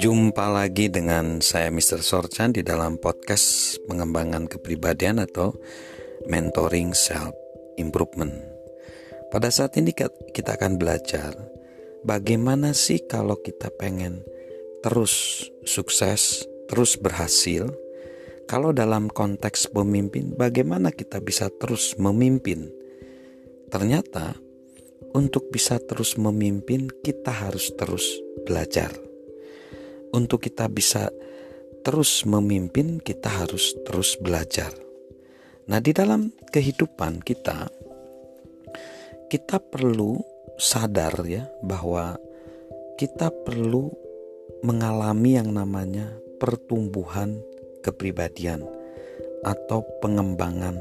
Jumpa lagi dengan saya Mr. Sorchan di dalam podcast pengembangan kepribadian atau mentoring self improvement. Pada saat ini kita akan belajar bagaimana sih kalau kita pengen terus sukses, terus berhasil. Kalau dalam konteks pemimpin, bagaimana kita bisa terus memimpin? Ternyata untuk bisa terus memimpin, kita harus terus belajar untuk kita bisa terus memimpin, kita harus terus belajar. Nah, di dalam kehidupan kita, kita perlu sadar ya bahwa kita perlu mengalami yang namanya pertumbuhan kepribadian atau pengembangan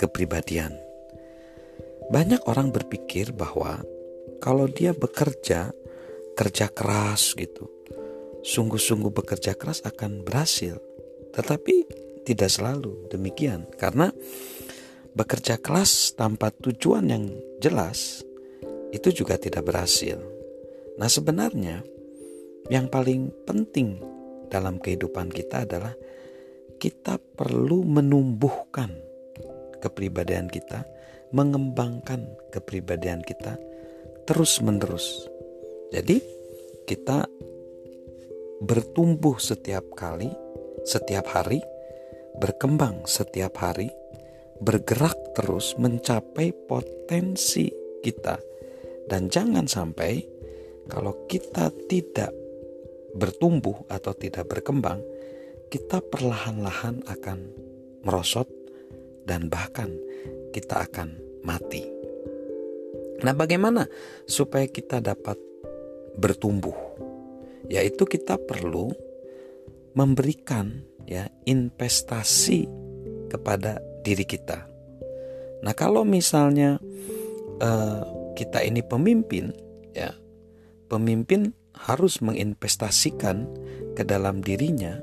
kepribadian. Banyak orang berpikir bahwa kalau dia bekerja, kerja keras gitu, sungguh-sungguh bekerja keras akan berhasil. Tetapi tidak selalu demikian karena bekerja keras tanpa tujuan yang jelas itu juga tidak berhasil. Nah, sebenarnya yang paling penting dalam kehidupan kita adalah kita perlu menumbuhkan kepribadian kita, mengembangkan kepribadian kita terus-menerus. Jadi, kita bertumbuh setiap kali, setiap hari, berkembang setiap hari, bergerak terus mencapai potensi kita. Dan jangan sampai kalau kita tidak bertumbuh atau tidak berkembang, kita perlahan-lahan akan merosot dan bahkan kita akan mati. Nah, bagaimana supaya kita dapat bertumbuh? yaitu kita perlu memberikan ya investasi kepada diri kita. Nah, kalau misalnya uh, kita ini pemimpin, ya, pemimpin harus menginvestasikan ke dalam dirinya,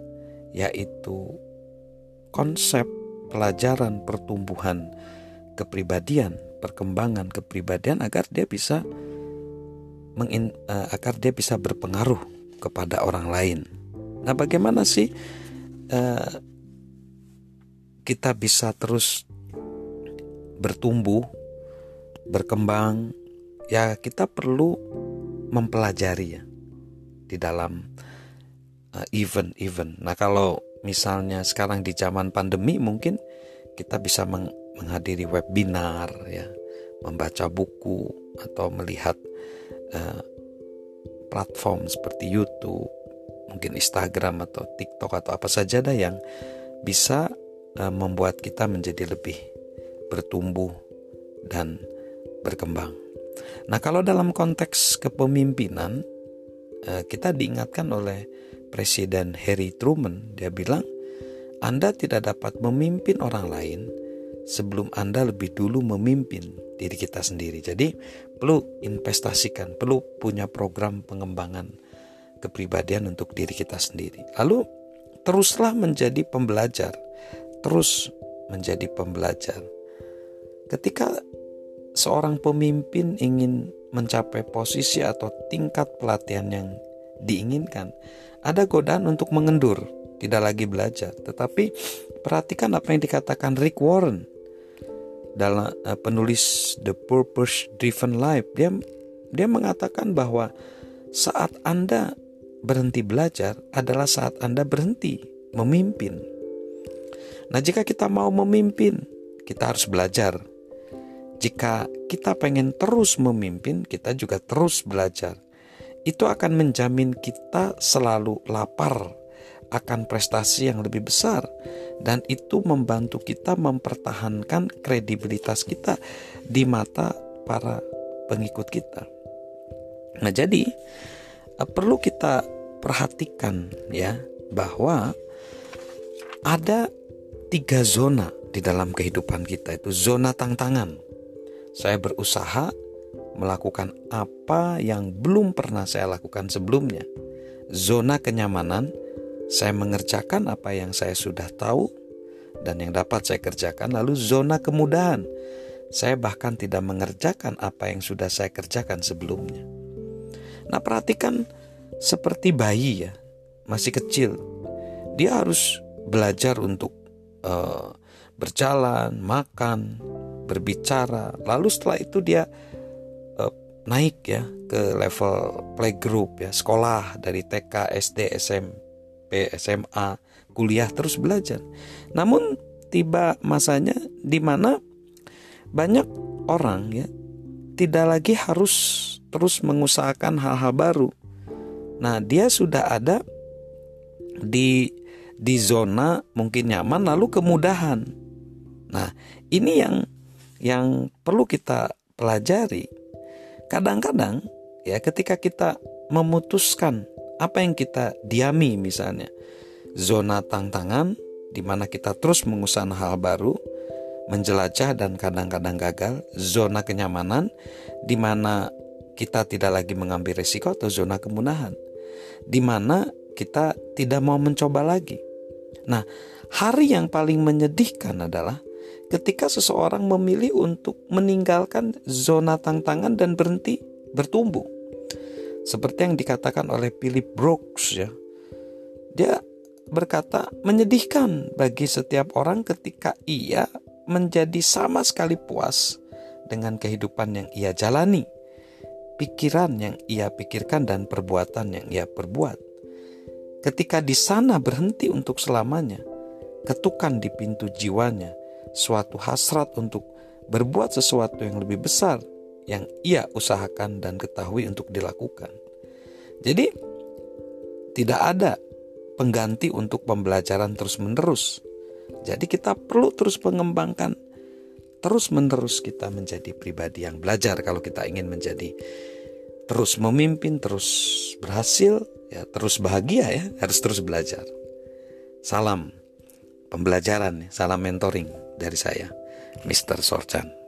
yaitu konsep pelajaran pertumbuhan kepribadian, perkembangan kepribadian agar dia bisa mengin, uh, agar dia bisa berpengaruh kepada orang lain. Nah, bagaimana sih uh, kita bisa terus bertumbuh, berkembang? Ya, kita perlu mempelajari ya di dalam eh, event-event. Uh, nah, kalau misalnya sekarang di zaman pandemi mungkin kita bisa meng menghadiri webinar ya, membaca buku atau melihat uh, platform seperti YouTube, mungkin Instagram atau TikTok atau apa saja dah yang bisa uh, membuat kita menjadi lebih bertumbuh dan berkembang. Nah, kalau dalam konteks kepemimpinan kita diingatkan oleh Presiden Harry Truman, dia bilang, "Anda tidak dapat memimpin orang lain sebelum Anda lebih dulu memimpin diri kita sendiri. Jadi perlu investasikan, perlu punya program pengembangan kepribadian untuk diri kita sendiri. Lalu teruslah menjadi pembelajar, terus menjadi pembelajar. Ketika seorang pemimpin ingin mencapai posisi atau tingkat pelatihan yang diinginkan, ada godaan untuk mengendur, tidak lagi belajar. Tetapi perhatikan apa yang dikatakan Rick Warren dalam uh, penulis The Purpose Driven Life dia dia mengatakan bahwa saat Anda berhenti belajar adalah saat Anda berhenti memimpin. Nah, jika kita mau memimpin, kita harus belajar. Jika kita pengen terus memimpin, kita juga terus belajar. Itu akan menjamin kita selalu lapar akan prestasi yang lebih besar dan itu membantu kita mempertahankan kredibilitas kita di mata para pengikut kita. Nah, jadi eh, perlu kita perhatikan ya bahwa ada tiga zona di dalam kehidupan kita itu zona tantangan. Saya berusaha melakukan apa yang belum pernah saya lakukan sebelumnya. Zona kenyamanan, saya mengerjakan apa yang saya sudah tahu dan yang dapat saya kerjakan. Lalu zona kemudahan. Saya bahkan tidak mengerjakan apa yang sudah saya kerjakan sebelumnya. Nah, perhatikan seperti bayi ya, masih kecil. Dia harus belajar untuk uh, berjalan, makan, berbicara. Lalu setelah itu dia uh, naik ya ke level playgroup ya, sekolah dari TK, SD, SMP, SMA, kuliah terus belajar. Namun tiba masanya di mana banyak orang ya tidak lagi harus terus mengusahakan hal-hal baru. Nah, dia sudah ada di di zona mungkin nyaman lalu kemudahan. Nah, ini yang yang perlu kita pelajari. Kadang-kadang ya ketika kita memutuskan apa yang kita diami misalnya zona tantangan di mana kita terus mengusahakan hal baru, menjelajah dan kadang-kadang gagal, zona kenyamanan di mana kita tidak lagi mengambil risiko atau zona kemudahan, di mana kita tidak mau mencoba lagi. Nah, hari yang paling menyedihkan adalah ketika seseorang memilih untuk meninggalkan zona tantangan dan berhenti bertumbuh. Seperti yang dikatakan oleh Philip Brooks ya. Dia berkata menyedihkan bagi setiap orang ketika ia menjadi sama sekali puas dengan kehidupan yang ia jalani, pikiran yang ia pikirkan, dan perbuatan yang ia perbuat. Ketika di sana berhenti untuk selamanya, ketukan di pintu jiwanya, suatu hasrat untuk berbuat sesuatu yang lebih besar yang ia usahakan dan ketahui untuk dilakukan. Jadi, tidak ada pengganti untuk pembelajaran terus-menerus jadi kita perlu terus mengembangkan terus menerus kita menjadi pribadi yang belajar kalau kita ingin menjadi terus memimpin, terus berhasil, ya terus bahagia ya, harus terus belajar. Salam pembelajaran, salam mentoring dari saya, Mr. Sorchan.